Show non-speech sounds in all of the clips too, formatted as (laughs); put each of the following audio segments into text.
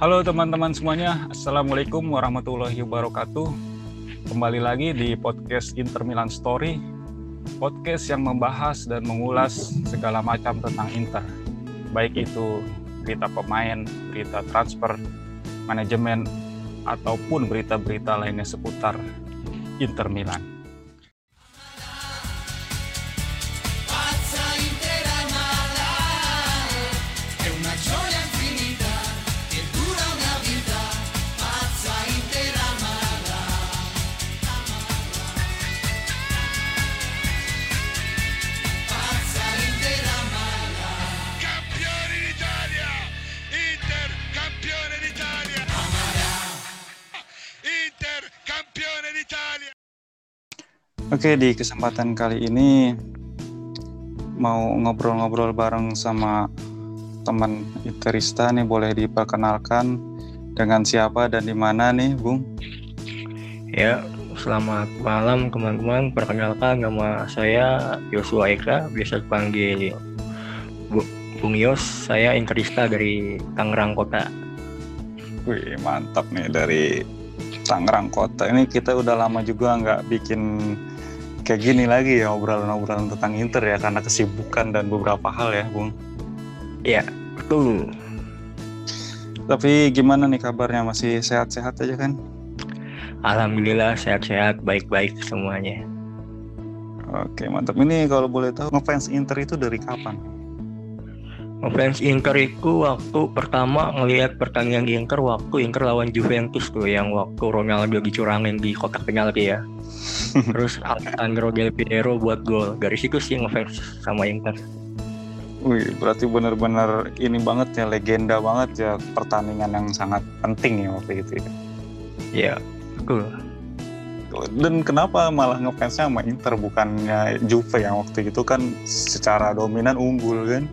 Halo teman-teman semuanya, Assalamualaikum warahmatullahi wabarakatuh. Kembali lagi di podcast Inter Milan Story, podcast yang membahas dan mengulas segala macam tentang Inter. Baik itu berita pemain, berita transfer, manajemen, ataupun berita-berita lainnya seputar Inter Milan. Oke, di kesempatan kali ini mau ngobrol-ngobrol bareng sama teman Interista nih boleh diperkenalkan dengan siapa dan di mana nih, Bung? Ya, selamat malam teman-teman. Perkenalkan nama saya Yosua Eka, biasa dipanggil Bung Yos. Saya Interista dari Tangerang Kota. Wih, mantap nih dari Tangerang Kota. Ini kita udah lama juga nggak bikin kayak gini lagi ya obrolan-obrolan tentang Inter ya karena kesibukan dan beberapa hal ya, Bung. Iya, betul. Tapi gimana nih kabarnya? Masih sehat-sehat aja kan? Alhamdulillah sehat-sehat, baik-baik semuanya. Oke, mantap. Ini kalau boleh tahu ngefans Inter itu dari kapan? Ngefans Inter itu waktu pertama ngelihat pertandingan Inter waktu Inter lawan Juventus tuh yang waktu Ronaldo dicurangin di kotak penalti ya. (laughs) terus Alessandro Del Piero buat gol dari situ sih ngefans sama Inter Wih, berarti benar-benar ini banget ya, legenda banget ya, pertandingan yang sangat penting ya waktu itu ya. Iya, betul. Dan kenapa malah ngefansnya sama Inter bukannya Juve yang waktu itu kan secara dominan unggul kan?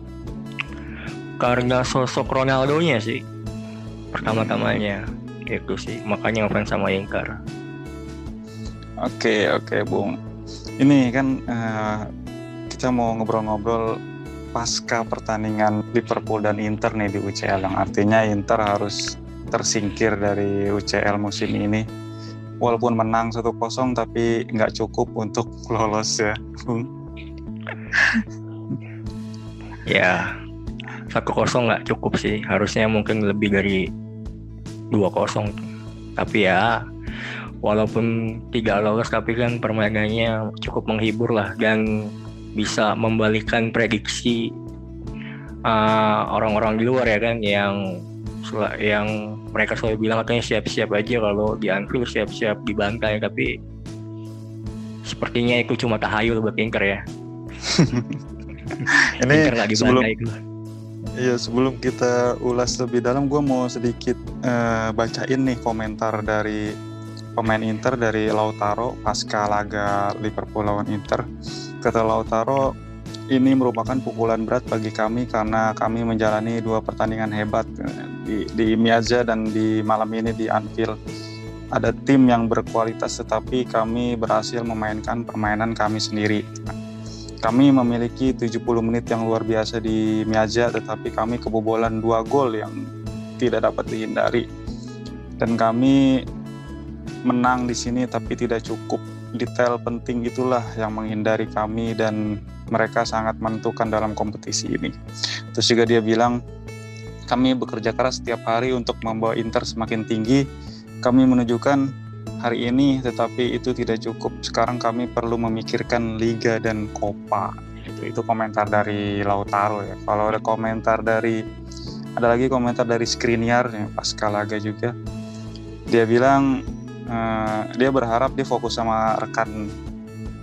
Karena sosok Ronaldo-nya sih pertama-tamanya itu sih makanya ngefans sama Inter. Oke oke Bung. Ini kan uh, kita mau ngobrol-ngobrol pasca pertandingan Liverpool dan Inter nih di UCL yang artinya Inter harus tersingkir dari UCL musim ini. Walaupun menang 1-0 tapi nggak cukup untuk lolos ya, Bung. ya, 1-0 nggak cukup sih. Harusnya mungkin lebih dari 2-0. Tapi ya walaupun tidak lolos tapi kan permainannya cukup menghibur lah dan bisa membalikan prediksi uh, orang-orang uh, di luar ya kan yang yang mereka selalu bilang katanya siap-siap aja kalau di Anfield siap-siap dibantai tapi sepertinya itu cuma tahayul buat Inter ya. (laughs) Ini lagi sebelum Iya sebelum kita ulas lebih dalam, gue mau sedikit uh, bacain nih komentar dari pemain Inter dari Lautaro pasca laga Liverpool lawan Inter. Kata Lautaro, ini merupakan pukulan berat bagi kami karena kami menjalani dua pertandingan hebat di, di Miazza dan di malam ini di Anfield. Ada tim yang berkualitas tetapi kami berhasil memainkan permainan kami sendiri. Kami memiliki 70 menit yang luar biasa di Miazza tetapi kami kebobolan dua gol yang tidak dapat dihindari. Dan kami menang di sini tapi tidak cukup detail penting itulah yang menghindari kami dan mereka sangat menentukan dalam kompetisi ini. Terus juga dia bilang kami bekerja keras setiap hari untuk membawa Inter semakin tinggi. Kami menunjukkan hari ini tetapi itu tidak cukup. Sekarang kami perlu memikirkan liga dan Copa. Itu itu komentar dari Lautaro ya. Kalau ada komentar dari ada lagi komentar dari Skriniar ya pasca laga juga. Dia bilang uh, dia berharap dia fokus sama rekan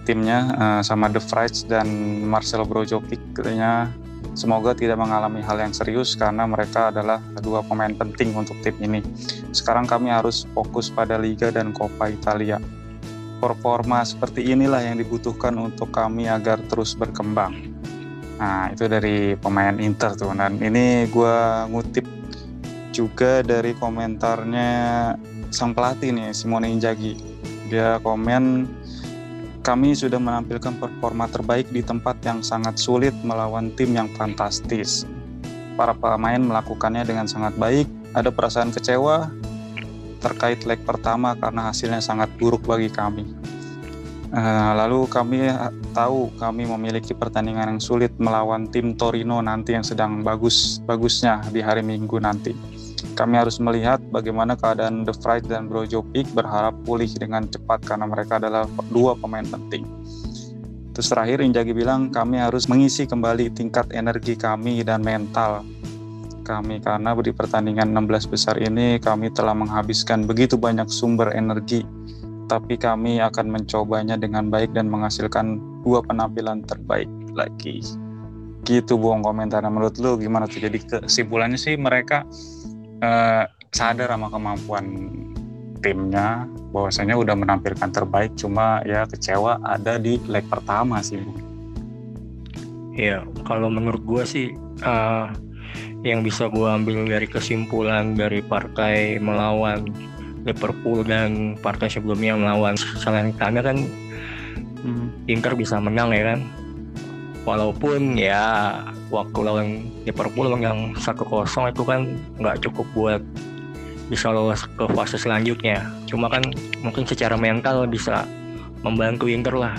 timnya uh, sama The Frights dan Marcel Brozovic katanya semoga tidak mengalami hal yang serius karena mereka adalah dua pemain penting untuk tim ini. Sekarang kami harus fokus pada Liga dan Coppa Italia. Performa seperti inilah yang dibutuhkan untuk kami agar terus berkembang. Nah itu dari pemain Inter tuh dan ini gue ngutip juga dari komentarnya sang pelatih nih Simone Inzaghi. Dia komen kami sudah menampilkan performa terbaik di tempat yang sangat sulit melawan tim yang fantastis. Para pemain melakukannya dengan sangat baik ada perasaan kecewa terkait leg pertama karena hasilnya sangat buruk bagi kami. Uh, lalu kami tahu kami memiliki pertandingan yang sulit melawan tim Torino nanti yang sedang bagus-bagusnya di hari Minggu nanti. Kami harus melihat bagaimana keadaan The Fright dan Brojovic berharap pulih dengan cepat karena mereka adalah dua pemain penting. Terus terakhir Injagi bilang kami harus mengisi kembali tingkat energi kami dan mental kami karena di pertandingan 16 besar ini kami telah menghabiskan begitu banyak sumber energi. Tapi kami akan mencobanya dengan baik dan menghasilkan dua penampilan terbaik lagi. Gitu buang komentarnya. Menurut lu gimana tuh? Jadi kesimpulannya sih mereka uh, sadar sama kemampuan timnya bahwasanya udah menampilkan terbaik cuma ya kecewa ada di leg pertama sih bu. Ya kalau menurut gue sih uh, yang bisa gue ambil dari kesimpulan dari partai melawan Liverpool dan partai sebelumnya melawan Salernitana kan hmm. Inter bisa menang ya kan walaupun ya waktu lawan Liverpool yang satu kosong itu kan nggak cukup buat bisa lolos ke fase selanjutnya. Cuma kan mungkin secara mental bisa membantu Inter lah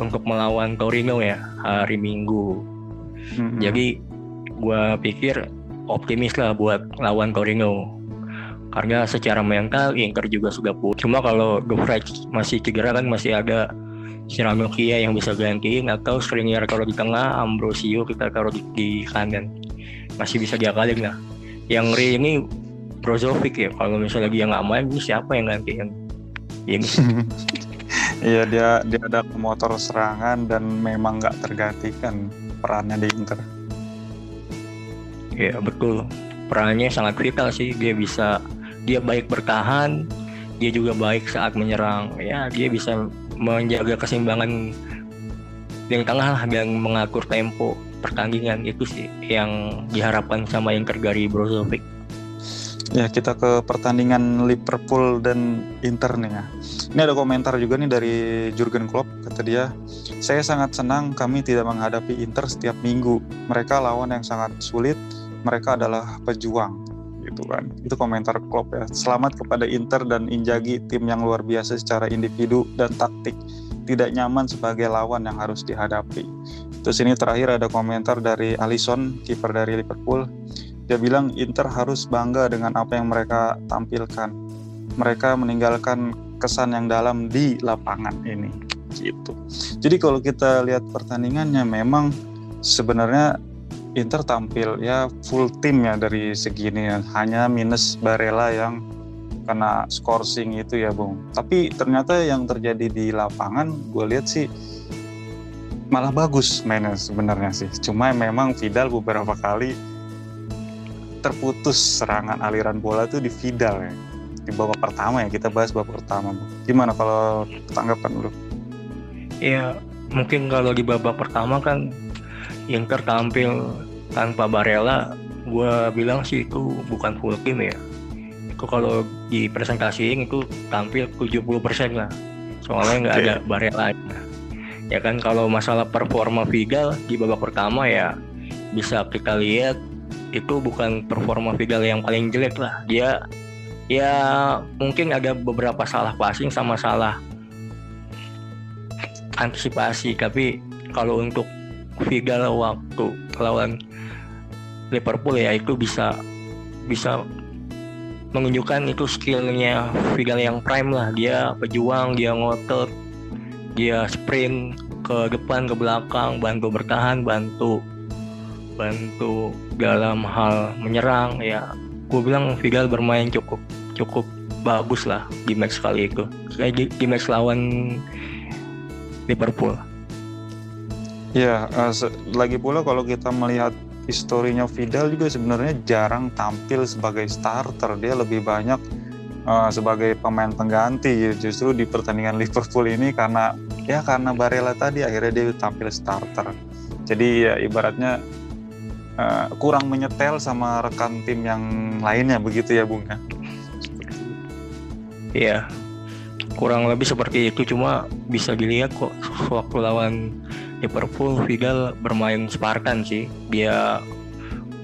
untuk melawan Torino ya hari Minggu. Hmm. jadi gue pikir optimis lah buat lawan Torino. Karena secara mental Inter juga sudah pun cuma kalau Gofraj masih cedera kan masih ada Siranokia yang bisa gantiin atau Skriniar kalau di tengah Ambrosio kita taruh di, di kanan. Masih bisa diakalin lah. Yang Ri ini Brozovic ya. Kalau misalnya dia nggak main ini siapa yang gantiin? Ini (laughs) iya dia dia ada motor serangan dan memang nggak tergantikan perannya di Inter. Ya betul. Perannya sangat vital sih. Dia bisa dia baik bertahan dia juga baik saat menyerang. Ya dia bisa menjaga keseimbangan yang tengah lah dan mengatur tempo pertandingan itu sih yang diharapkan sama yang dari Brozovic. Ya kita ke pertandingan Liverpool dan Inter nih ya. Ini ada komentar juga nih dari Jurgen Klopp kata dia, saya sangat senang kami tidak menghadapi Inter setiap minggu. Mereka lawan yang sangat sulit, mereka adalah pejuang gitu kan. Itu komentar Klopp ya. Selamat kepada Inter dan Injagi tim yang luar biasa secara individu dan taktik. Tidak nyaman sebagai lawan yang harus dihadapi. Terus ini terakhir ada komentar dari Alisson, kiper dari Liverpool. Dia bilang Inter harus bangga dengan apa yang mereka tampilkan. Mereka meninggalkan kesan yang dalam di lapangan ini. Gitu. Jadi kalau kita lihat pertandingannya memang sebenarnya Inter tampil ya full tim ya dari segini hanya minus Barella yang kena scoring itu ya Bung. Tapi ternyata yang terjadi di lapangan gue lihat sih malah bagus mainnya sebenarnya sih. Cuma memang Vidal beberapa kali terputus serangan aliran bola itu di Vidal ya di babak pertama ya kita bahas babak pertama gimana kalau tanggapan lu? Ya mungkin kalau di babak pertama kan Inter tampil tanpa Barella gue bilang sih itu bukan full team ya itu kalau di presentasi itu tampil 70% lah soalnya nggak okay. ada Barella ya kan kalau masalah performa Vidal di babak pertama ya bisa kita lihat itu bukan performa Vidal yang paling jelek lah. Dia ya mungkin ada beberapa salah passing sama salah antisipasi. Tapi kalau untuk Vidal waktu lawan Liverpool ya itu bisa bisa menunjukkan itu skillnya Vidal yang prime lah. Dia pejuang, dia ngotot, dia sprint ke depan ke belakang, bantu bertahan, bantu bantu dalam hal menyerang ya. Gue bilang Vidal bermain cukup cukup bagus lah di match kali itu. Kayak di, di match lawan Liverpool ya uh, lagi pula kalau kita melihat historinya Vidal juga sebenarnya jarang tampil sebagai starter. Dia lebih banyak uh, sebagai pemain pengganti justru di pertandingan (laughs) Liverpool ini karena ya karena Barella tadi akhirnya dia tampil starter. Jadi ya ibaratnya uh, kurang menyetel sama rekan tim yang lainnya begitu ya Bung ya? Iya, kurang lebih seperti itu cuma bisa dilihat kok waktu lawan Liverpool Vidal bermain Spartan sih dia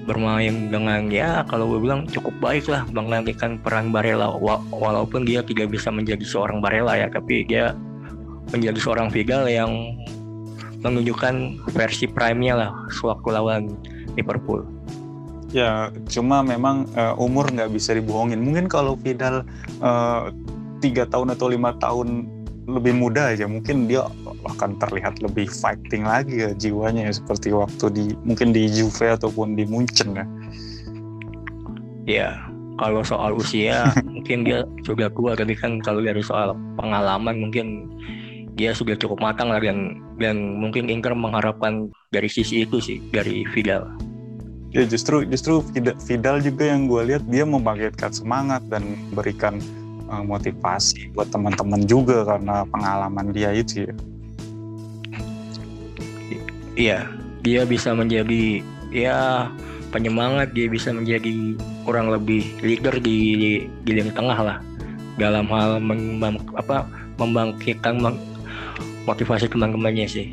bermain dengan ya kalau gue bilang cukup baik lah menggantikan peran Barella walaupun dia tidak bisa menjadi seorang Barella ya tapi dia menjadi seorang Vidal yang menunjukkan versi prime-nya lah sewaktu lawan Liverpool. Ya, cuma memang uh, umur nggak bisa dibohongin. Mungkin kalau Vidal uh, tiga tahun atau lima tahun lebih muda aja, mungkin dia akan terlihat lebih fighting lagi ya jiwanya ya seperti waktu di mungkin di Juve ataupun di Munchen ya. Ya, kalau soal usia (laughs) mungkin dia sudah tua tapi kan kalau dari soal pengalaman mungkin dia sudah cukup matang lah dan dan mungkin Inter mengharapkan dari sisi itu sih dari Vidal. Ya justru justru Vidal juga yang gue lihat dia membangkitkan semangat dan memberikan uh, motivasi buat teman-teman juga karena pengalaman dia itu ya. Iya, dia bisa menjadi ya penyemangat, dia bisa menjadi kurang lebih leader di di lini tengah lah dalam hal membang, apa membangkitkan motivasi teman-temannya sih.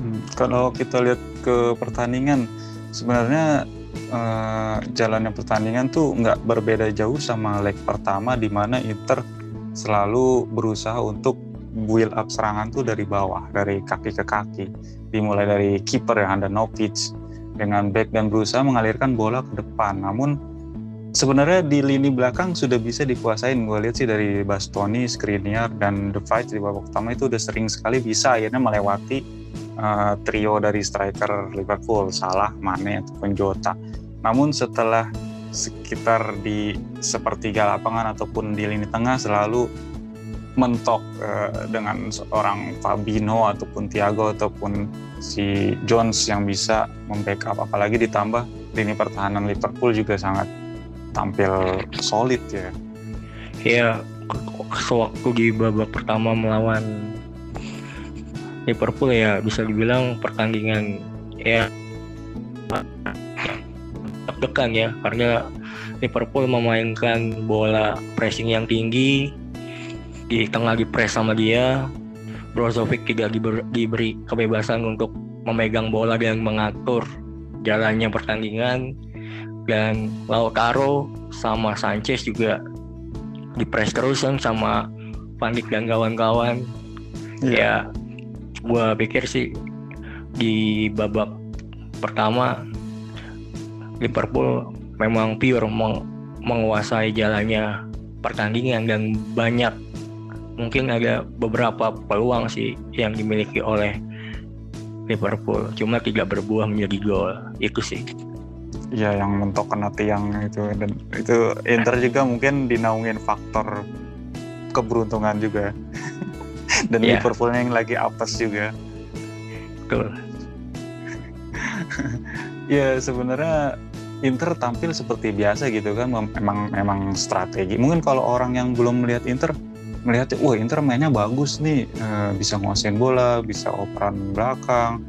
Hmm, kalau kita lihat ke pertandingan, sebenarnya uh, jalannya pertandingan tuh nggak berbeda jauh sama leg pertama di mana Inter selalu berusaha untuk build up serangan tuh dari bawah, dari kaki ke kaki. Dimulai dari kiper yang ada no pitch dengan back dan berusaha mengalirkan bola ke depan. Namun sebenarnya di lini belakang sudah bisa dikuasain gue lihat sih dari Bastoni, Skriniar dan The Fight di babak pertama itu udah sering sekali bisa akhirnya melewati uh, trio dari striker Liverpool Salah, Mane ataupun Jota. Namun setelah sekitar di sepertiga lapangan ataupun di lini tengah selalu mentok uh, dengan seorang Fabino ataupun Thiago ataupun si Jones yang bisa membackup apalagi ditambah lini pertahanan Liverpool juga sangat tampil solid ya. Iya, sewaktu di babak pertama melawan Liverpool ya bisa dibilang pertandingan ya deg-degan ya karena Liverpool memainkan bola pressing yang tinggi di tengah di press sama dia. Brozovic tidak diber, diberi kebebasan untuk memegang bola dan mengatur jalannya pertandingan. Dan Lautaro sama Sanchez juga di press terus kan sama Van Dijk dan kawan-kawan. Yeah. ya gua pikir sih di babak pertama Liverpool memang pure meng menguasai jalannya pertandingan dan banyak mungkin ada beberapa peluang sih yang dimiliki oleh Liverpool. Cuma tidak berbuah menjadi gol itu sih. Ya yang mentok kena tiang itu dan itu Inter juga mungkin dinaungin faktor keberuntungan juga (laughs) dan yeah. Liverpool yang lagi apes juga. Betul. (laughs) Ya sebenarnya Inter tampil seperti biasa gitu kan. Memang memang strategi. Mungkin kalau orang yang belum melihat Inter melihat wah Inter mainnya bagus nih. Eh, bisa nguasain bola bisa operan belakang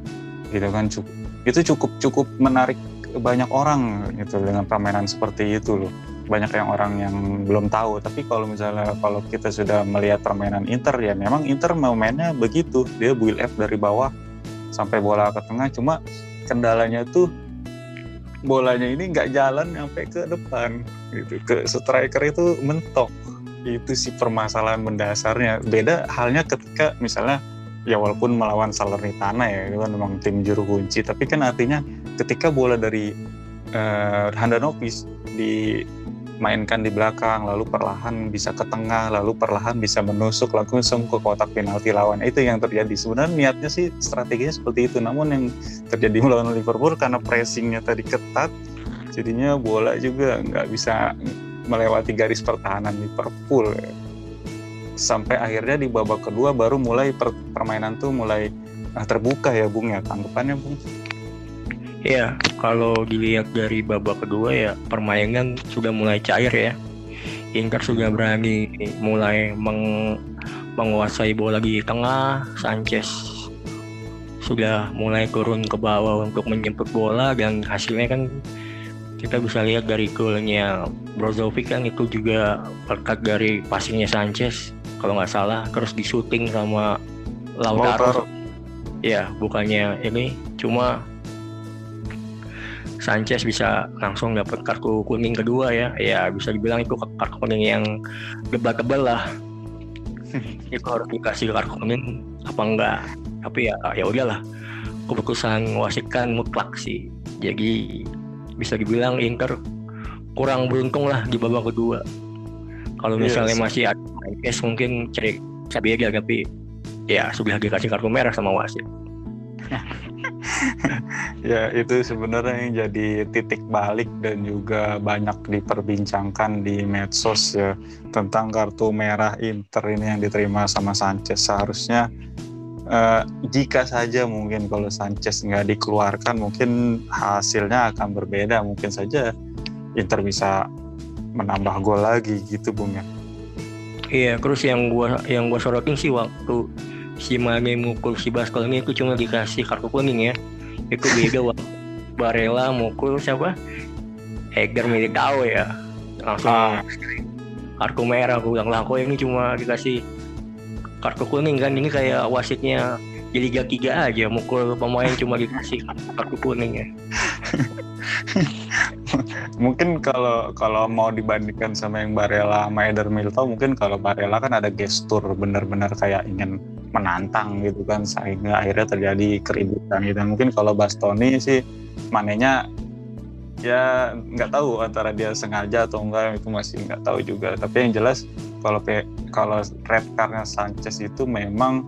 gitu kan. Cukup itu cukup cukup menarik banyak orang gitu dengan permainan seperti itu loh banyak yang orang yang belum tahu. Tapi kalau misalnya kalau kita sudah melihat permainan Inter ya memang Inter mainnya begitu. Dia build up dari bawah sampai bola ke tengah. Cuma kendalanya tuh bolanya ini nggak jalan sampai ke depan gitu. Ke striker itu mentok. Itu sih permasalahan mendasarnya. Beda halnya ketika misalnya ya walaupun melawan Salernitana ya itu kan memang tim juru kunci. Tapi kan artinya ketika bola dari uh, Handanovic dimainkan di belakang lalu perlahan bisa ke tengah lalu perlahan bisa menusuk langsung ke kotak penalti lawan. Itu yang terjadi. Sebenarnya niatnya sih strateginya seperti itu. Namun yang terjadi melawan Liverpool karena pressingnya tadi ketat jadinya bola juga nggak bisa melewati garis pertahanan Liverpool. Sampai akhirnya di babak kedua baru mulai per, permainan tuh mulai uh, terbuka ya Bung ya tanggapannya Bung. Iya, kalau dilihat dari babak kedua ya permainan sudah mulai cair ya. Inter sudah berani mulai meng menguasai bola di tengah, Sanchez sudah mulai turun ke bawah untuk menjemput bola dan hasilnya kan kita bisa lihat dari golnya Brozovic kan itu juga berkat dari passingnya Sanchez kalau nggak salah terus di syuting sama Lautaro. Ya, bukannya ini cuma Sanchez bisa langsung dapat kartu kuning kedua ya. Ya bisa dibilang itu kartu kuning yang debatable lah. (laughs) Itu harus dikasih kartu kuning apa enggak? Tapi ya ya udahlah. Keputusan wasit kan mutlak sih. Jadi bisa dibilang Inter kurang beruntung lah di babak kedua. Kalau misalnya yes. masih ada Sanchez mungkin cari beda tapi ya sudah dikasih kartu merah sama wasit (laughs) (laughs) ya itu sebenarnya yang jadi titik balik dan juga banyak diperbincangkan di medsos ya tentang kartu merah Inter ini yang diterima sama Sanchez. Seharusnya uh, jika saja mungkin kalau Sanchez nggak dikeluarkan mungkin hasilnya akan berbeda. Mungkin saja Inter bisa menambah gol lagi gitu Bung ya. Iya terus yang gua yang gua sorotin sih waktu si Mane mukul si Baskol ini itu cuma dikasih kartu kuning ya itu beda Barella mukul siapa? Eger tahu ya. Langsung ah. kartu merah aku bilang lah kok ini cuma dikasih kartu kuning kan? Ini kayak wasitnya di Liga 3 aja mukul pemain cuma dikasih kartu kuning ya. (laughs) Mungkin kalau kalau mau dibandingkan sama yang Barella sama Eder Militao mungkin kalau Barella kan ada gestur benar-benar kayak ingin menantang gitu kan sehingga akhirnya terjadi keributan gitu. Mungkin kalau Bastoni sih manenya ya nggak tahu antara dia sengaja atau enggak itu masih nggak tahu juga. Tapi yang jelas kalau kalau red cardnya Sanchez itu memang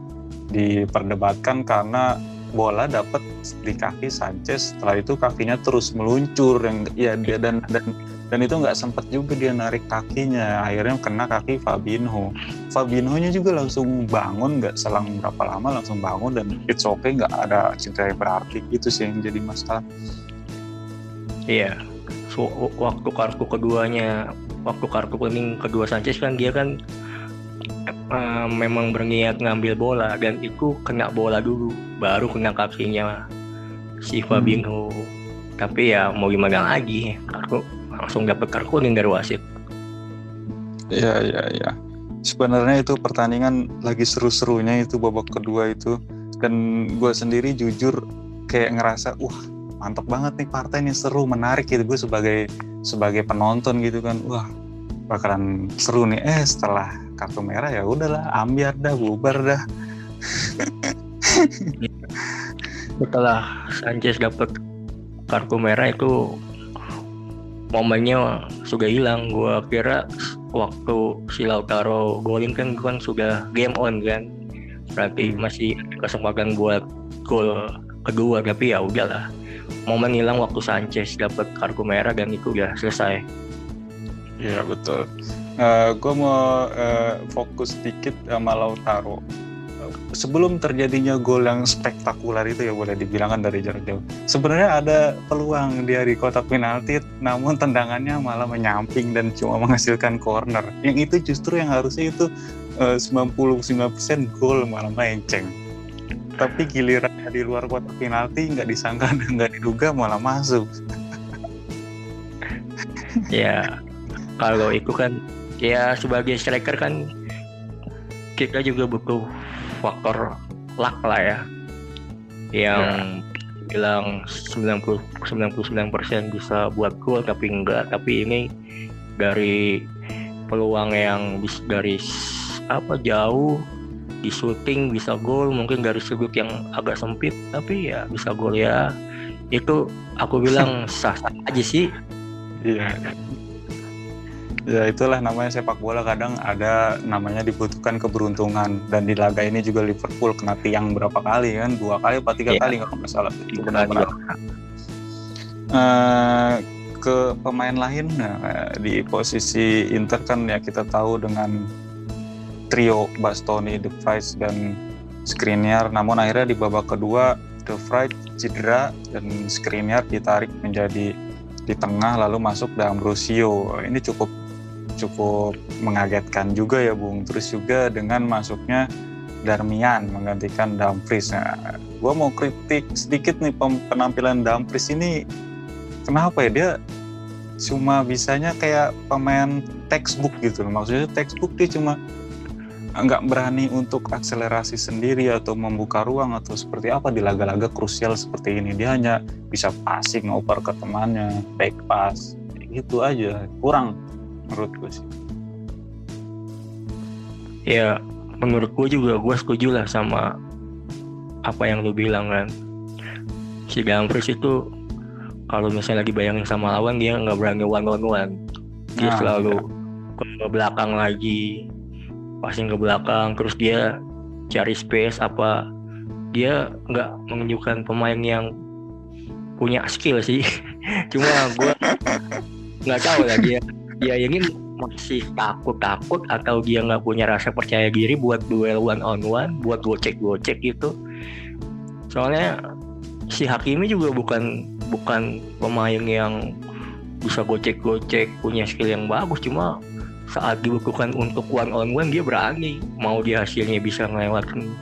diperdebatkan karena bola dapat di kaki Sanchez. Setelah itu kakinya terus meluncur yang ya dia dan dan dan itu nggak sempat juga dia narik kakinya. Akhirnya kena kaki Fabinho. Fabinho nya juga langsung bangun nggak selang berapa lama langsung bangun dan it's okay nggak ada cinta yang berarti itu sih yang jadi masalah. Iya. So, waktu kartu keduanya waktu kartu kuning kedua Sanchez kan dia kan uh, memang berniat ngambil bola dan itu kena bola dulu baru kena kakinya si Fabinho. Hmm. tapi ya mau gimana lagi? Kartu langsung dapat kartu kuning dari wasit. Iya iya iya. Sebenarnya itu pertandingan lagi seru-serunya itu babak kedua itu. Dan gue sendiri jujur kayak ngerasa wah mantap banget nih partai ini seru menarik gitu. Gue sebagai sebagai penonton gitu kan wah bakalan seru nih. Eh setelah kartu merah ya udahlah ambiar dah bubar dah. (laughs) Setelah Sanchez dapat kartu merah itu momennya sudah hilang. Gue kira waktu si Lautaro golin kan kan sudah game on kan. Berarti masih kesempatan buat gol kedua tapi ya udahlah. Momen hilang waktu Sanchez dapat kartu merah dan itu udah selesai. Iya betul. Uh, eh, gue mau uh, fokus sedikit sama Lautaro sebelum terjadinya gol yang spektakuler itu ya boleh dibilangkan dari jarak jauh. Sebenarnya ada peluang dia di kotak penalti, namun tendangannya malah menyamping dan cuma menghasilkan corner. Yang itu justru yang harusnya itu uh, 99% gol malah menceng. Tapi giliran di luar kotak penalti nggak disangka dan (laughs) nggak diduga malah masuk. (laughs) ya, kalau itu kan ya sebagai striker kan kita juga butuh faktor luck lah ya. Yang yeah. bilang 90 99% bisa buat gol tapi enggak. Tapi ini dari peluang yang bisa dari apa jauh di shooting bisa gol mungkin dari sudut yang agak sempit tapi ya bisa gol ya. Itu aku bilang (laughs) sah-sah aja sih. Iya ya itulah namanya sepak bola. Kadang ada namanya dibutuhkan keberuntungan. Dan di laga ini juga Liverpool kena tiang berapa kali kan? Dua kali atau tiga yeah. kali nggak masalah. Itu benar-benar uh, ke pemain lain nah, di posisi Inter kan ya kita tahu dengan trio Bastoni, De Vrij dan Skriniar. Namun akhirnya di babak kedua De Vrij cedera dan Skriniar ditarik menjadi di tengah lalu masuk dalam Rusio ini cukup cukup mengagetkan juga ya Bung. Terus juga dengan masuknya Darmian menggantikan Dumfries. Nah, gue mau kritik sedikit nih penampilan Dumfries ini. Kenapa ya dia cuma bisanya kayak pemain textbook gitu. Maksudnya textbook dia cuma nggak berani untuk akselerasi sendiri atau membuka ruang atau seperti apa di laga-laga krusial seperti ini dia hanya bisa passing ngoper ke temannya back pass gitu aja kurang menurut gue sih. Ya menurut gue juga gue setuju lah sama apa yang lu bilang kan. Si Dumfries itu kalau misalnya lagi bayangin sama lawan dia nggak berani one on one dia nah, selalu ke belakang lagi passing ke belakang terus dia cari space apa. Dia nggak menunjukkan pemain yang punya skill sih. (laughs) Cuma gue (laughs) nggak tahu lah dia dia ingin masih takut takut atau dia nggak punya rasa percaya diri buat duel one on one buat gocek gocek gitu. Soalnya si Hakimi juga bukan bukan pemain yang bisa gocek gocek punya skill yang bagus. Cuma saat dibutuhkan untuk one on one dia berani. Mau dia hasilnya bisa ngelewatin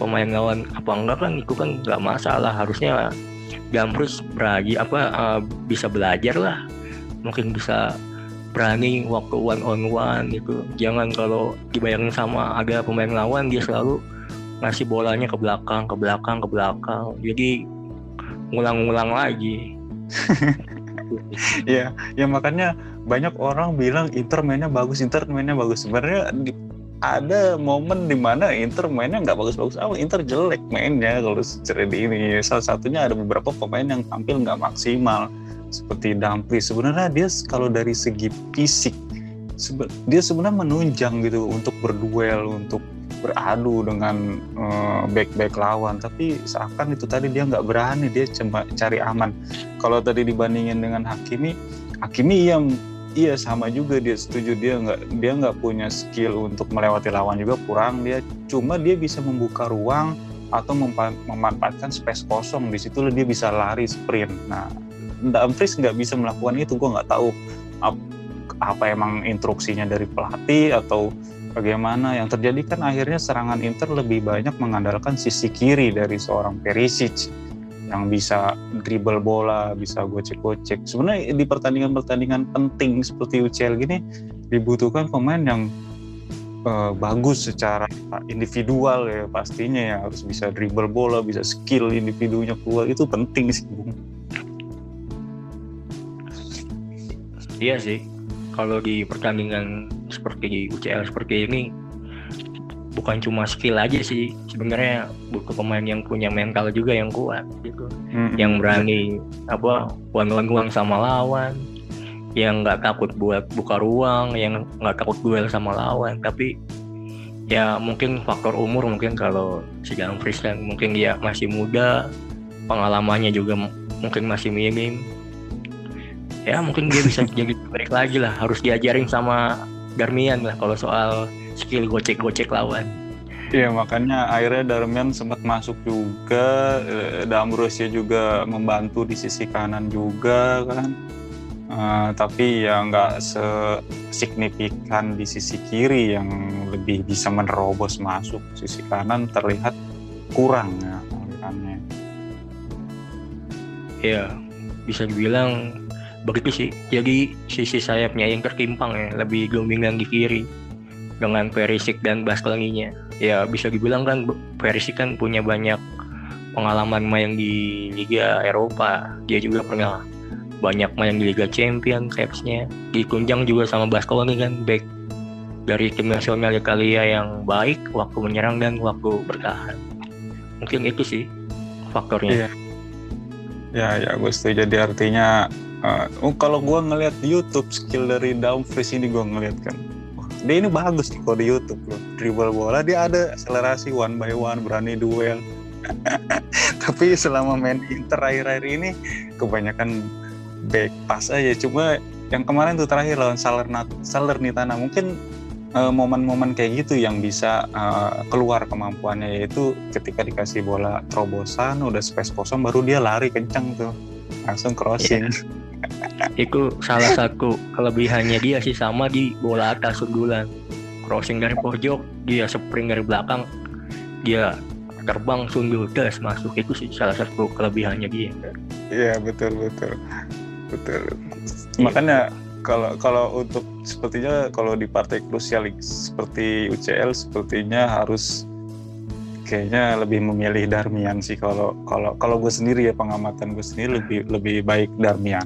pemain lawan apa enggak kan itu kan nggak masalah. Harusnya Gamprus berani apa uh, bisa belajar lah. Mungkin bisa berani waktu one on one gitu. Jangan kalau dibayangin sama ada pemain lawan dia selalu ngasih bolanya ke belakang ke belakang ke belakang. Jadi ngulang-ngulang lagi. (laughs) Ya ya makanya banyak orang bilang Inter mainnya bagus, Inter mainnya bagus. Sebenarnya ada momen di mana Inter mainnya nggak bagus-bagus amat, Inter jelek mainnya kalau di ini. Salah satunya ada beberapa pemain yang tampil nggak maksimal seperti Dumfries. Sebenarnya dia kalau dari segi fisik dia sebenarnya menunjang gitu untuk berduel, untuk beradu dengan uh, back-back lawan. Tapi seakan itu tadi dia nggak berani dia cuma cari aman. Kalau tadi dibandingin dengan Hakimi Hakimi yang iya sama juga dia setuju dia nggak dia nggak punya skill untuk melewati lawan juga kurang dia. Cuma dia bisa membuka ruang atau memanfaatkan space kosong. Di situ dia bisa lari sprint. Nah Dumfries nggak bisa melakukan itu gue nggak tahu apa emang instruksinya dari pelatih atau bagaimana yang terjadi kan akhirnya serangan Inter lebih banyak mengandalkan sisi kiri dari seorang Perisic yang bisa dribble bola, bisa gocek-gocek. Sebenarnya di pertandingan-pertandingan penting seperti UCL gini dibutuhkan pemain yang uh, bagus secara individual ya pastinya ya harus bisa dribble bola, bisa skill individunya keluar itu penting sih. Iya sih. Kalau di pertandingan seperti di UCL seperti ini bukan cuma skill aja sih. Sebenarnya butuh pemain yang punya mental juga yang kuat gitu. Hmm. yang berani apa on sama lawan. Yang nggak takut buat buka ruang yang nggak takut duel sama lawan. Tapi ya mungkin faktor umur mungkin kalau si Dumfries kan mungkin dia masih muda pengalamannya juga mungkin masih minim ya mungkin dia bisa jadi baik lagi lah harus diajarin sama Darmian lah kalau soal skill gocek-gocek lawan. Iya makanya akhirnya Darmian sempat masuk juga, eh, Damrosia juga membantu di sisi kanan juga kan. Uh, tapi ya nggak sesignifikan di sisi kiri yang lebih bisa menerobos masuk sisi kanan terlihat kurang ya alirannya. Iya, bisa dibilang begitu sih. Jadi sisi sayapnya yang tertimpang ya, lebih dominan di kiri dengan Perisic dan Baskelanginya. Ya bisa dibilang kan Perisic kan punya banyak pengalaman main di Liga Eropa. Dia juga pernah banyak main di Liga Champion capsnya. Ditunjang juga sama Baskelangi kan back dari tim nasional Italia yang baik waktu menyerang dan waktu bertahan. Mungkin itu sih faktornya. Iya. Ya, ya, gue setuju. Jadi artinya, uh, kalau gue ngeliat di YouTube skill dari Dumfries ini gue ngeliat kan, dia ini bagus nih kalau di YouTube loh. Dribble bola dia ada akselerasi one by one berani duel. (laughs) Tapi selama main Inter akhir-akhir ini kebanyakan back pass aja. Cuma yang kemarin tuh terakhir lawan Salernitana. Mungkin uh, momen-momen kayak gitu yang bisa uh, keluar kemampuannya yaitu ketika dikasih bola terobosan udah space kosong baru dia lari kencang tuh. Langsung crossing. Yeah itu salah satu kelebihannya dia sih sama di bola atas sundulan crossing dari pojok dia sprint dari belakang dia terbang sundul gas masuk. Itu sih salah satu kelebihannya dia. Iya betul betul. Betul. Makanya kalau kalau untuk sepertinya kalau di partai krusial seperti UCL sepertinya harus kayaknya lebih memilih Darmian sih. Kalau kalau kalau gue sendiri ya pengamatan gue sendiri lebih lebih baik Darmian.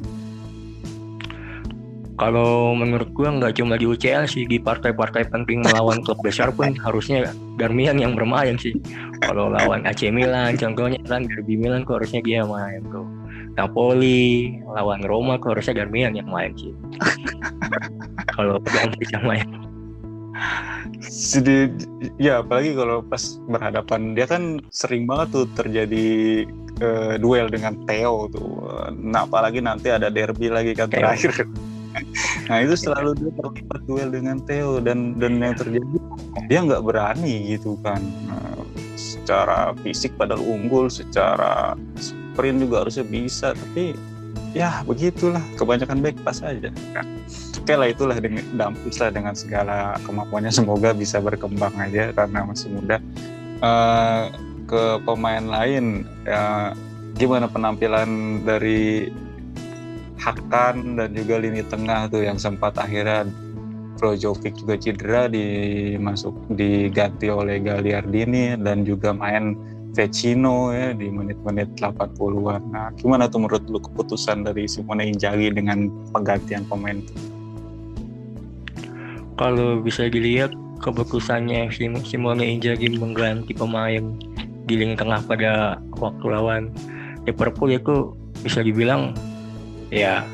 Kalau menurut gue nggak cuma di UCL sih di partai-partai penting melawan klub besar pun harusnya Darmian yang bermain sih. Kalau lawan AC Milan contohnya kan Derby Milan kok harusnya dia main tuh. Napoli lawan Roma kok harusnya Darmian yang main sih. (laughs) Kalau ganti yang main. Jadi ya apalagi kalau pas berhadapan dia kan sering banget tuh terjadi uh, duel dengan Theo tuh. Nah apalagi nanti ada derby lagi kan Theo. terakhir nah itu selalu dia terlibat duel dengan Theo dan dan yang terjadi dia nggak berani gitu kan. Nah, secara fisik padahal unggul secara sprint juga harusnya bisa tapi ya begitulah kebanyakan back pas aja. Kan oke lah itulah dengan dampis lah dengan segala kemampuannya. Semoga bisa berkembang aja karena masih muda. Uh, ke pemain lain ya gimana penampilan dari Hakan dan juga lini tengah tuh yang sempat akhirnya Brozovic juga cedera dimasuk diganti oleh Gagliardini dan juga main Vecino ya di menit-menit 80-an. Nah, gimana tuh menurut lu keputusan dari Simone Inzaghi dengan penggantian pemain? Kalau bisa dilihat keputusannya Simone Inzaghi mengganti pemain di lini tengah pada waktu lawan Liverpool itu bisa dibilang ya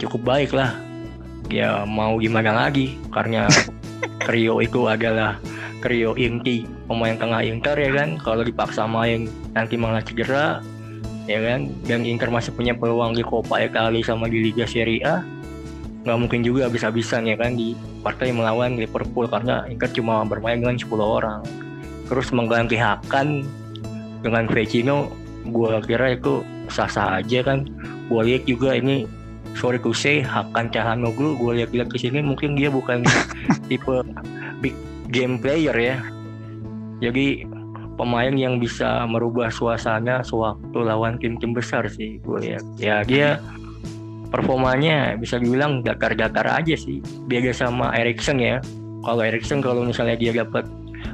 cukup baik lah. Ya mau gimana lagi? Karena (laughs) Rio itu adalah Rio inti pemain tengah Inter ya kan? Kalau dipaksa main nanti malah cedera ya kan? Dan Inter masih punya peluang di Copa Italia sama di Liga Serie A. Nggak mungkin juga bisa-bisan ya kan? Di partai melawan Liverpool karena Inter cuma bermain dengan 10 orang. Terus mengganti Hakan dengan Vecino gue kira itu sah-sah aja kan gue lihat juga ini sorry to say Hakan Cahanoglu gue lihat-lihat ke sini mungkin dia bukan (laughs) tipe big game player ya. Jadi pemain yang bisa merubah suasana sewaktu lawan tim-tim besar sih gue lihat. Ya dia performanya bisa dibilang dakar-dakar aja sih. Beda sama Erikson ya. Kalau Erikson kalau misalnya dia dapat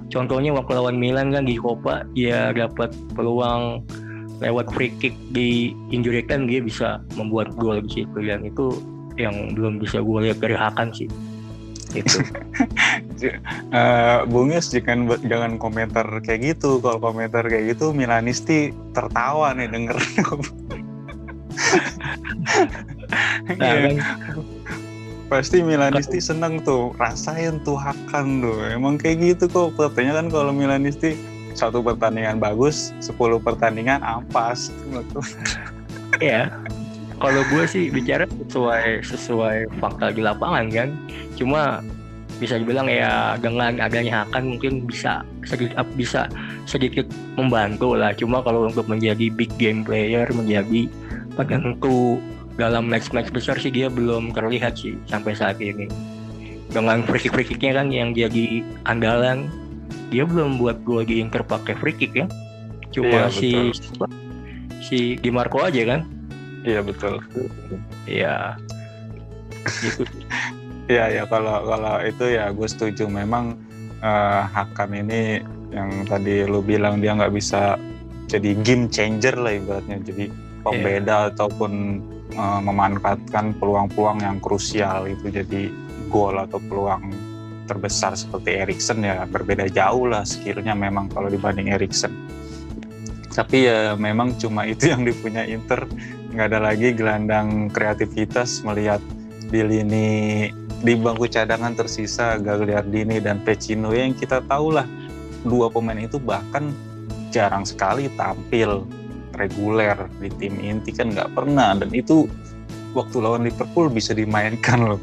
contohnya waktu lawan Milan kan di Copa dia dapat peluang lewat free kick di injury time dia bisa membuat gol di situ. Dan itu yang belum bisa gue lihat dari Hakan sih. Itu uh, (laughs) Bunges jangan jangan komentar kayak gitu. Kalau komentar kayak gitu Milanisti tertawa nih denger. (laughs) Nah, kan. pasti Milanisti seneng tuh. Rasain tuh Hakan tuh. Emang kayak gitu kok. Katanya kan kalau Milanisti satu pertandingan bagus, 10 pertandingan ampas. Iya. Kalau gue sih bicara sesuai sesuai fakta di lapangan kan. Cuma bisa dibilang ya dengan adanya akan mungkin bisa sedikit bisa sedikit membantu lah. Cuma kalau untuk menjadi big game player, menjadi penentu dalam match-match besar sih dia belum terlihat sih sampai saat ini. Dengan free kick free kicknya kan yang jadi andalan dia belum buat gol Inter pakai free kick ya. Cuma iya, si betul. si Di Marco aja kan? Iya betul. Iya. Gitu. Iya ya kalau kalau itu ya gue setuju. Memang uh, Hakan ini yang tadi lu bilang dia nggak bisa jadi game changer lah ibaratnya. Jadi pembeda yeah. ataupun uh, memanfaatkan peluang-peluang yang krusial itu. Jadi gol atau peluang terbesar seperti Erikson ya berbeda jauh lah skillnya memang kalau dibanding Erikson. Tapi ya memang cuma (laughs) itu yang dipunya Inter. Nggak ada lagi gelandang kreativitas melihat di lini di bangku cadangan tersisa Gagliardini dan Pecino. Yang kita tahu lah dua pemain itu bahkan jarang sekali tampil reguler di tim inti kan nggak pernah. Dan itu waktu lawan Liverpool bisa dimainkan loh.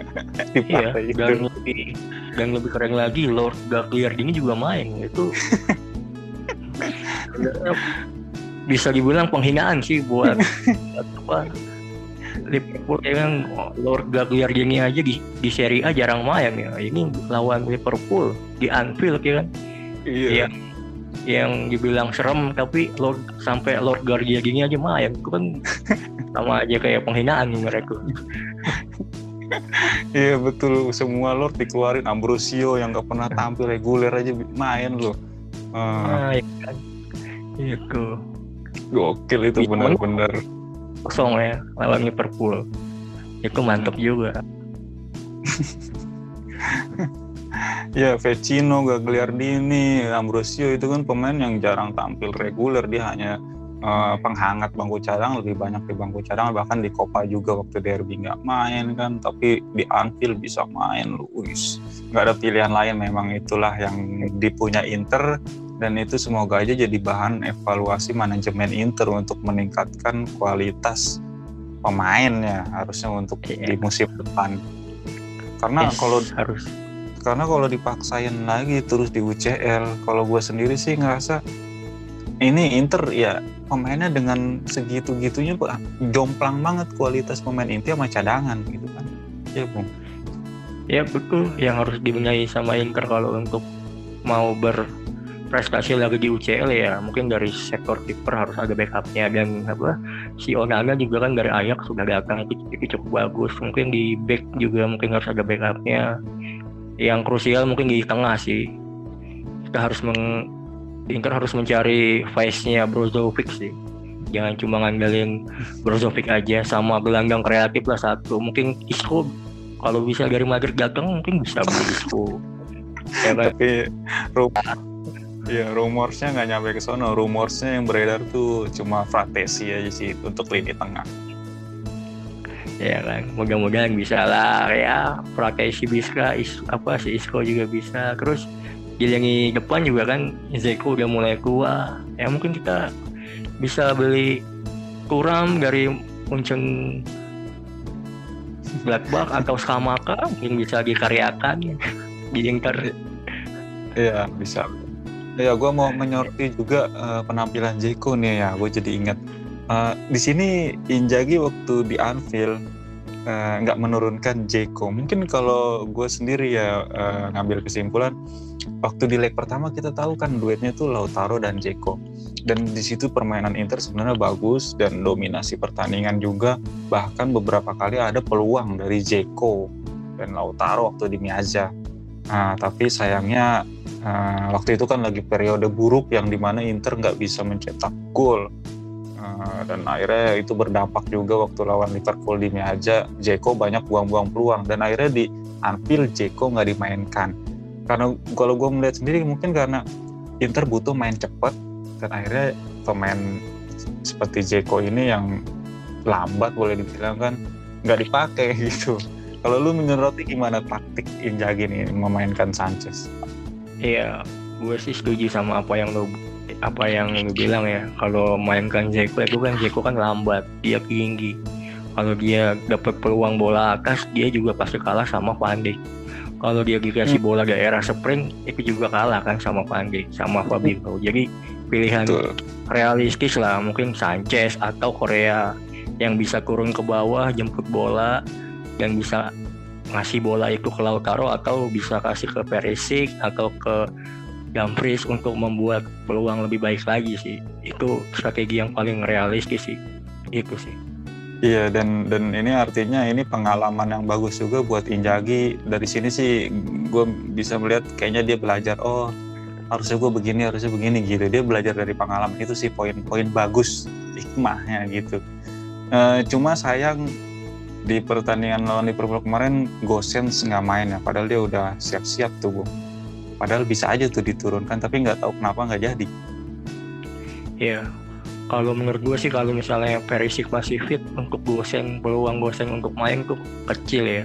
(laughs) Di iya, itu. Dan lebih dan lebih keren lagi Lord Gagliardini juga main itu. (laughs) Bisa dibilang penghinaan sih buat (laughs) apa Liverpool ya kan Lord Gagliardini aja di di Serie A jarang main ya. Ini lawan Liverpool di Anfield ya kan. Iya. yang yang dibilang serem tapi Lord sampai Lord Gagliardini aja main itu kan (laughs) sama aja kayak penghinaan mereka Iya betul semua Lord dikeluarin Ambrosio yang gak pernah tampil reguler aja main loh. Uh, nah, iya kan. Itu. Gokil itu benar-benar. Kosong ya lawan Liverpool. Itu mantap juga. (laughs) ya Vecino, Gagliardini, Ambrosio itu kan pemain yang jarang tampil reguler. Dia hanya uh, penghangat bangku cadangan lebih banyak di bangku cadangan. Bahkan di Copa juga waktu derby nggak main kan tapi di Anfield bisa main Luis. Nggak ada pilihan lain memang itulah yang dipunya Inter. Dan itu semoga aja jadi bahan evaluasi manajemen Inter untuk meningkatkan kualitas pemainnya harusnya untuk yeah. di musim depan. Karena yes, kalau harus karena kalau dipaksain lagi terus di UCL kalau gue sendiri sih ngerasa ini Inter ya pemainnya dengan segitu-gitunya jomplang banget kualitas pemain inti sama cadangan gitu kan. Ya bung ya betul. Yang harus dibenahi sama Inter kalau untuk mau berprestasi lagi di UCL ya mungkin dari sektor kiper harus ada backupnya. Dan apa si Onana juga kan dari Ajax sudah datang itu, itu cukup bagus. Mungkin di back juga mungkin harus ada backupnya yang krusial mungkin di tengah sih. Kita harus meng Inter harus mencari face-nya Brozovic sih. Jangan cuma ngandelin Brozovic aja sama gelandang kreatif lah satu. Mungkin Isco kalau bisa dari Madrid datang mungkin bisa beli Isco. Ya, kan? tapi ya rumornya nggak nyampe ke sana. Rumornya yang beredar tuh cuma Fratesi aja sih untuk lini tengah ya kan mudah-mudahan bisa lah ya. Si bisa is, apa si Isco juga bisa. Terus di depan juga kan Zeko udah mulai keluar ya mungkin kita bisa beli kurang dari Munchen Blackback atau Skamaka mungkin bisa dikaryakan. (laughs) Di Inter iya bisa. Ya gue mau menyorti juga uh, penampilan Zeko nih ya. Gue jadi ingat Uh, di sini Injagi waktu di Anfield eh, nggak uh, menurunkan Jeko. Mungkin kalau gue sendiri ya uh, ngambil kesimpulan, waktu di leg pertama kita tahu kan duetnya tuh Lautaro dan Jeko. Dan di situ permainan Inter sebenarnya bagus dan dominasi pertandingan juga. Bahkan beberapa kali ada peluang dari Jeko dan Lautaro waktu di Miazza. Nah, tapi sayangnya uh, waktu itu kan lagi periode buruk yang di mana Inter nggak bisa mencetak gol Dan akhirnya itu berdampak juga waktu lawan Liverpool di Meaja Jeko banyak buang-buang peluang. Dan akhirnya di Anfield Jeko nggak dimainkan. Karena kalau gue melihat sendiri mungkin karena Inter butuh main cepat dan akhirnya pemain seperti Jeko ini yang lambat boleh dibilang kan nggak dipakai (laughs) gitu. Kalau lu menyoroti gimana taktik Inzaghi nih memainkan Sanchez? Iya gue sih setuju sama apa yang lo apa yang lu bilang ya kalau mainkan Zeko itu kan Zeko kan lambat dia tinggi kalau dia dapat peluang bola atas dia juga pasti kalah sama Pandey kalau dia dikasih hmm. bola daerah sprint itu juga kalah kan sama Pandey sama Fabinho jadi pilihan Betul. realistis lah mungkin Sanchez atau Korea yang bisa turun ke bawah jemput bola dan bisa ngasih bola itu ke Lautaro atau bisa kasih ke Perisic atau ke Dumfries untuk membuat peluang lebih baik lagi sih. Itu strategi yang paling realistis sih. Itu sih. Iya dan dan ini artinya ini pengalaman yang bagus juga buat Injagi dari sini sih gue bisa melihat kayaknya dia belajar oh harusnya gue begini harusnya begini gitu. Dia belajar dari pengalaman itu sih poin-poin bagus hikmahnya gitu. E, cuma sayang di pertandingan lawan Liverpool kemarin Gosens nggak main ya. Padahal dia udah siap-siap tuh gue padahal bisa aja tuh diturunkan tapi nggak tahu kenapa nggak jadi. Ya kalau menurut gue sih kalau misalnya Perisic masih fit untuk Goseng peluang Goseng untuk main tuh kecil ya.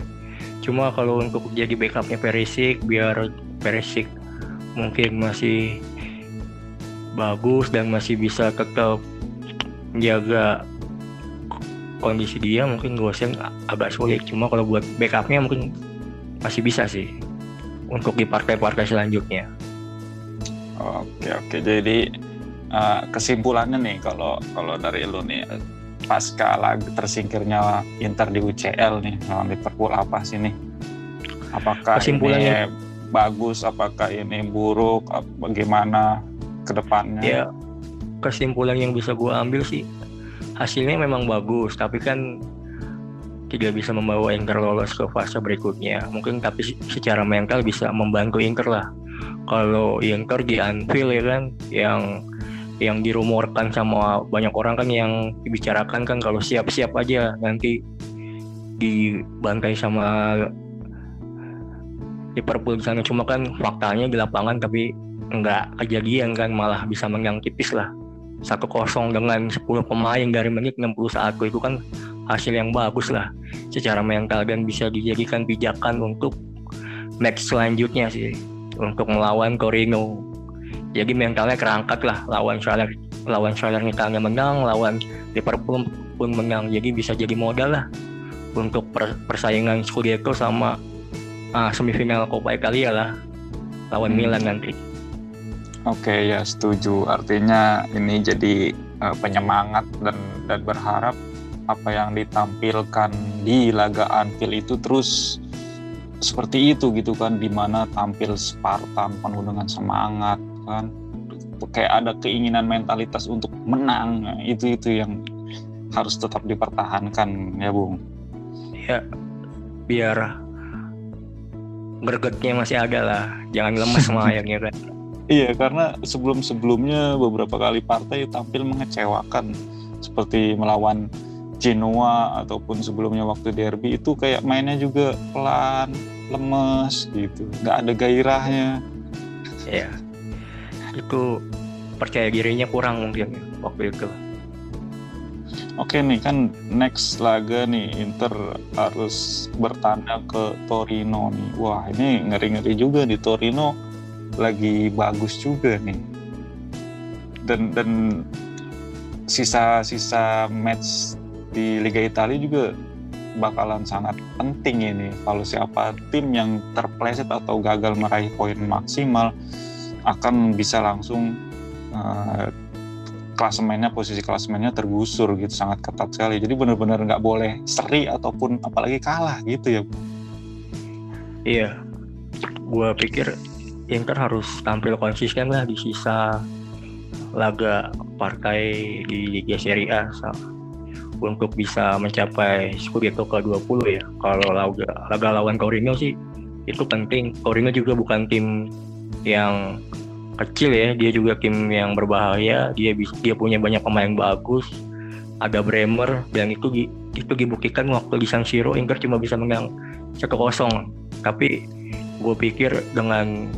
Cuma kalau untuk jadi backupnya Perisic biar Perisic mungkin masih bagus dan masih bisa tetap menjaga kondisi dia mungkin Goseng agak sulit. Cuma kalau buat backupnya mungkin masih bisa sih untuk di partai-partai selanjutnya. Oke oke jadi uh, kesimpulannya nih kalau kalau dari lu nih pasca lagu tersingkirnya Inter di UCL nih lawan Liverpool apa sih nih? Apakah kesimpulannya ini bagus? Apakah ini buruk? Bagaimana ke depannya? Ya kesimpulan yang bisa gue ambil sih hasilnya memang bagus tapi kan tidak bisa membawa Inter lolos ke fase berikutnya. Mungkin tapi secara mental bisa membantu Inter lah. Kalau Inter di Anfield ya kan yang yang dirumorkan sama banyak orang kan yang dibicarakan kan kalau siap-siap aja nanti dibantai sama Liverpool di sana cuma kan faktanya di lapangan tapi nggak kejadian kan malah bisa menang tipis lah satu kosong dengan 10 pemain dari menit 61 itu kan hasil yang bagus lah secara mental dan bisa dijadikan pijakan untuk match selanjutnya sih untuk melawan Torino jadi mentalnya kerangkat lah lawan Shaler lawan Salernitana menang lawan Liverpool pun menang jadi bisa jadi modal lah untuk persaingan Scudetto sama uh, semifinal Coppa Italia lah lawan hmm. Milan nanti. Oke okay, ya setuju. Artinya ini jadi uh, penyemangat dan dan berharap apa yang ditampilkan di laga Anfield itu terus seperti itu gitu kan di mana tampil Spartan penuh dengan semangat kan. Kayak ada keinginan mentalitas untuk menang. Nah, itu itu yang harus tetap dipertahankan ya Bung. Ya biar gregetnya masih ada lah. Jangan lemas semayangnya (laughs) kan. Iya, karena sebelum-sebelumnya beberapa kali partai tampil mengecewakan seperti melawan Genoa ataupun sebelumnya waktu derby itu kayak mainnya juga pelan, lemes gitu, nggak ada gairahnya. Iya, itu percaya dirinya kurang mungkin waktu itu. Oke nih kan next laga nih Inter harus bertanda ke Torino nih. Wah ini ngeri-ngeri juga di Torino lagi bagus juga nih dan dan sisa-sisa match di Liga Italia juga bakalan sangat penting ini. Kalau siapa tim yang terpleset atau gagal meraih poin maksimal akan bisa langsung uh, klasemennya posisi klasemennya tergusur gitu sangat ketat sekali. Jadi benar-benar nggak boleh seri ataupun apalagi kalah gitu ya. Iya. Gue pikir Inter harus tampil konsisten lah di sisa laga partai di Liga Serie A untuk bisa mencapai Scudetto ke-20 ya. Kalau laga, laga lawan Torino sih itu penting. Torino juga bukan tim yang kecil ya, dia juga tim yang berbahaya. Dia dia punya banyak pemain bagus. Ada Bremer dan itu itu dibuktikan waktu di San Siro Inter cuma bisa menang 1-0. Tapi gue pikir dengan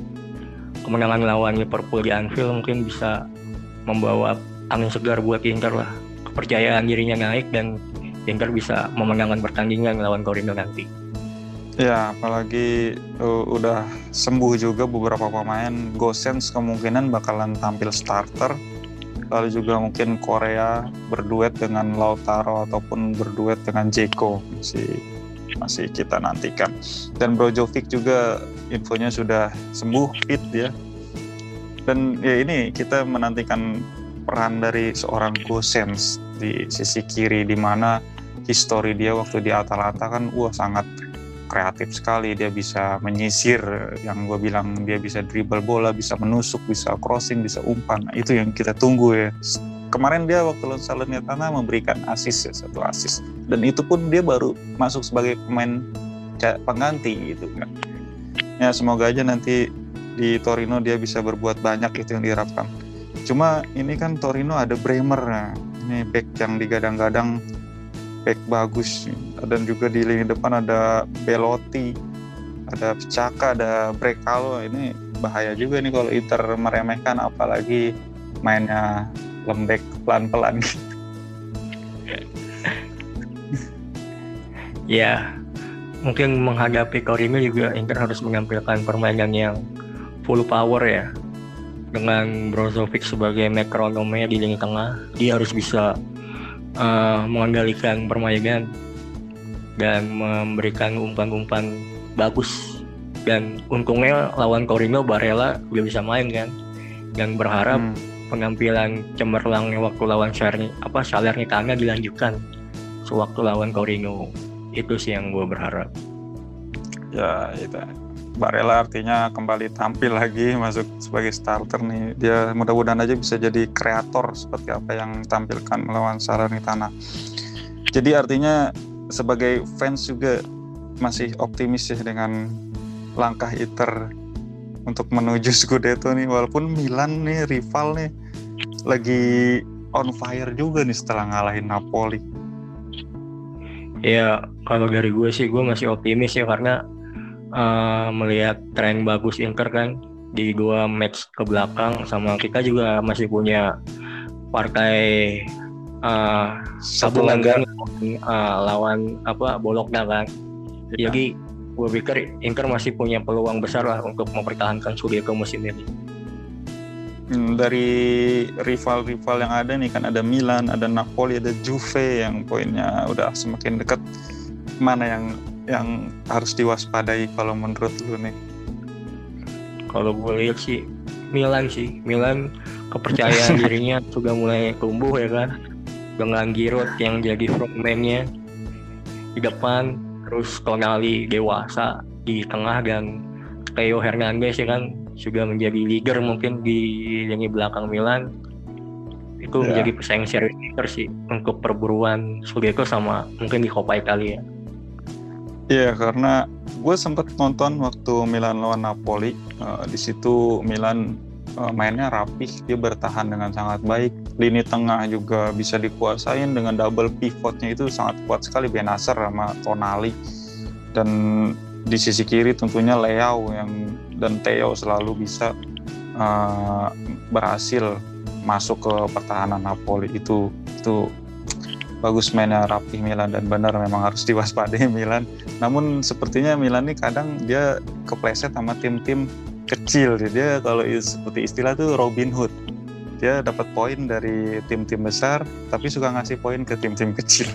kemenangan lawan Liverpool di Anfield mungkin bisa membawa angin segar buat Inter lah. Kepercayaan dirinya naik dan Inter bisa memenangkan pertandingan lawan Torino nanti. Ya, apalagi uh, udah sembuh juga beberapa pemain. Gosens kemungkinan bakalan tampil starter. Lalu juga mungkin Korea berduet dengan Lautaro ataupun berduet dengan Jeko. Masih masih kita nantikan. Dan Brojovic juga infonya sudah sembuh fit ya. Dan ya ini kita menantikan peran dari seorang Gosens di sisi kiri di mana histori dia waktu di Atalanta kan wah sangat kreatif sekali. Dia bisa menyisir yang gue bilang dia bisa dribble bola bisa menusuk bisa crossing bisa umpan. Nah, itu yang kita tunggu ya. Kemarin dia waktu lawan Salernitana memberikan asis ya satu asis dan itu pun dia baru masuk sebagai pemain pengganti gitu kan. Ya semoga aja nanti di Torino dia bisa berbuat banyak itu yang diharapkan cuma ini kan Torino ada Bremer nah. ini back yang digadang-gadang back bagus. Dan juga di lini depan ada Belotti ada Pecaka ada Brekalo. Ini bahaya juga nih kalau Inter meremehkan apalagi mainnya lembek pelan-pelan. (laughs) Ya mungkin menghadapi Torino juga Inter harus menampilkan permainan yang full power ya dengan Brozovic sebagai metronomnya di lini tengah dia harus bisa uh, mengendalikan permainan dan memberikan umpan-umpan bagus. Dan untungnya lawan Torino Barella udah bisa main kan? Dan berharap hmm. penampilan cemerlang waktu lawan Sarni apa Salernitana dilanjutkan sewaktu lawan Torino. Itu sih yang gue berharap. Ya itu Barella artinya kembali tampil lagi masuk sebagai starter nih. Dia mudah-mudahan aja bisa jadi kreator seperti apa yang tampilkan melawan Salernitana. Jadi artinya sebagai fans juga masih optimis ya dengan langkah Inter untuk menuju (laughs) Scudetto nih. Walaupun Milan nih rival nih lagi on fire juga nih setelah ngalahin Napoli. Ya kalau dari gue sih gue masih optimis ya karena uh, melihat tren bagus Inter kan di dua match ke belakang sama kita juga masih punya partai uh, tabungan kan uh, lawan apa Bologna kan. Ya. Jadi gue pikir Inter masih punya peluang besar lah untuk mempertahankan Scudetto musim ini. Hmm, dari rival-rival yang ada nih kan ada Milan, ada Napoli, ada Juve yang poinnya udah semakin dekat. Mana yang yang harus diwaspadai kalau menurut lu nih? Kalau gue lihat sih Milan sih, Milan kepercayaan (laughs) dirinya sudah mulai tumbuh ya kan dengan Giroud yang jadi frontman-nya di depan terus Tonali dewasa di tengah dan Theo Hernandez ya kan juga menjadi leader mungkin di lini belakang Milan itu ya. menjadi pesaing serius sih untuk perburuan Scudetto sama mungkin di Coppa Italia. Iya karena gue sempat nonton waktu Milan lawan Napoli uh, di situ Milan uh, mainnya rapih dia bertahan dengan sangat baik. Lini tengah juga bisa dikuasain dengan double pivotnya itu sangat kuat sekali Benacer sama Tonali. Dan di sisi kiri tentunya Leo yang dan Theo selalu bisa uh, berhasil masuk ke pertahanan Napoli. Itu itu bagus mainnya rapi Milan dan benar memang harus diwaspadai (laughs) Milan. Namun sepertinya Milan ini kadang dia kepleset sama tim-tim kecil. Dia kalau seperti istilah tuh Robin Hood dia dapat poin dari tim-tim besar tapi suka ngasih poin ke tim-tim (laughs) kecil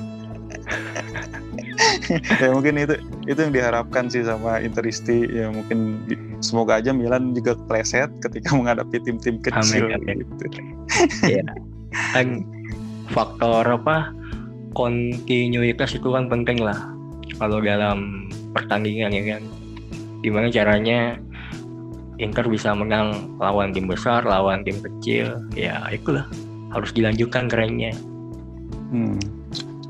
(laughs) ya mungkin itu itu yang diharapkan sih sama Interisti ya mungkin semoga aja Milan juga pleset ketika menghadapi tim-tim kecil amin, gitu. ya. faktor apa kontinuitas itu kan penting lah kalau dalam pertandingan ya kan gimana caranya Inter bisa menang lawan tim besar, lawan tim kecil, ya itulah harus dilanjutkan kerennya. Hmm.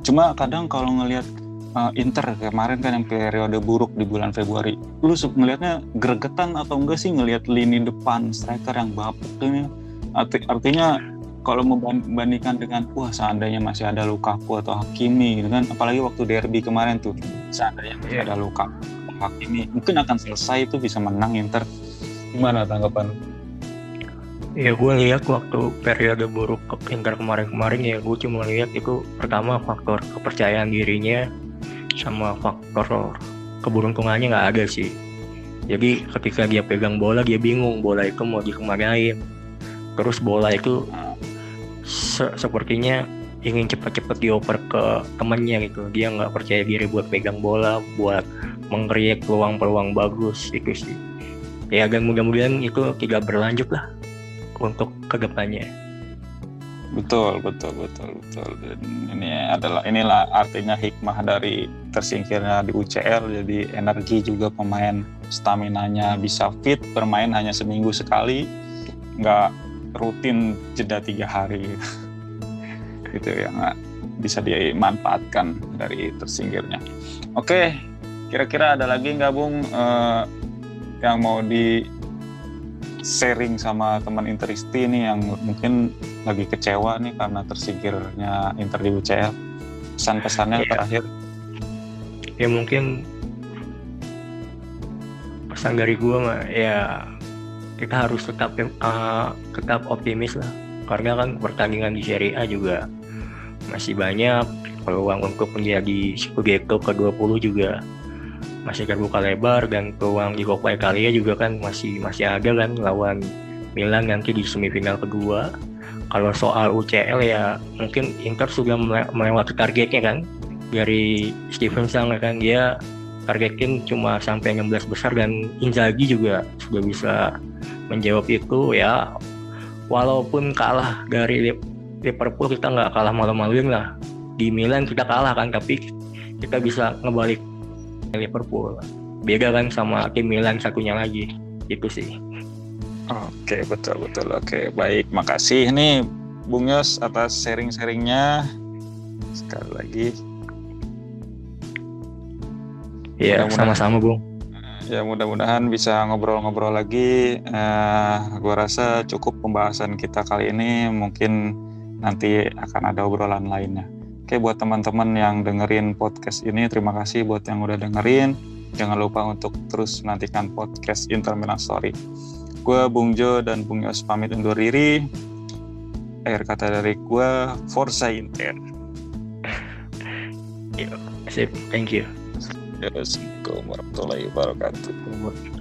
Cuma kadang kalau ngelihat uh, Inter kemarin kan yang periode buruk di bulan Februari, lu ngelihatnya gregetan atau enggak sih ngelihat lini depan striker yang bapuk ini? Arti, artinya kalau membandingkan dengan wah seandainya masih ada Lukaku atau Hakimi gitu kan, apalagi waktu derby kemarin tuh seandainya masih yeah. ada Lukaku, Hakimi mungkin akan selesai itu bisa menang Inter Gimana tanggapan? Ya gue lihat waktu periode buruk Inter kemarin-kemarin ya gue cuma lihat itu pertama faktor kepercayaan dirinya sama faktor keberuntungannya nggak ada sih. Jadi ketika dia pegang bola dia bingung bola itu mau dikemanain. Terus bola itu se sepertinya ingin cepat-cepat dioper ke temannya gitu. Dia nggak percaya diri buat pegang bola, buat mengkreat peluang-peluang bagus itu sih. Ya dan mudah-mudahan itu tidak berlanjut lah untuk ke depannya. Betul betul betul betul. Dan ini adalah inilah artinya hikmah dari tersingkirnya di UCL jadi energi juga pemain stamina nya bisa fit bermain hanya seminggu sekali nggak rutin jeda tiga hari (laughs) gitu ya nggak bisa dimanfaatkan dari tersingkirnya oke kira-kira ada lagi nggak bung uh, yang mau di sharing sama teman Interisti nih yang mungkin lagi kecewa nih karena tersingkirnya Inter di UCL pesan-pesannya ya. terakhir. Ya mungkin pesan dari gue mah ya kita harus tetap uh, tetap optimis lah. Karena kan pertandingan di Serie A juga masih banyak. Peluang untuk menjadi Scudetto ke-20 juga masih terbuka lebar dan peluang di Coppa Italia juga kan masih masih ada kan lawan Milan nanti di semifinal kedua. Kalau soal UCL ya mungkin Inter sudah melewati targetnya kan. Dari Steven Sang kan dia targetin cuma sampai 16 besar dan Inzaghi juga sudah bisa menjawab itu ya. Walaupun kalah dari Liverpool kita nggak kalah malu-maluin lah. Di Milan kita kalah kan tapi kita bisa ngebalik Liverpool. Beda kan sama tim Milan satunya lagi. Itu sih. Oke betul betul. Oke baik. Makasih nih Bung Yos atas sharing-sharingnya. Sekali lagi. Iya, sama-sama Bung. Ya mudah-mudahan bisa ngobrol-ngobrol lagi. Uh, gua rasa cukup pembahasan kita kali ini. Mungkin nanti akan ada obrolan lainnya. Oke, buat teman-teman yang dengerin podcast ini, terima kasih buat yang udah dengerin. Jangan lupa untuk terus menantikan podcast Intermilan Story. Gue Bung Jo dan Bung Yos pamit undur diri. Akhir kata dari gue, Forza Inter. Sip, thank you. Assalamualaikum warahmatullahi wabarakatuh.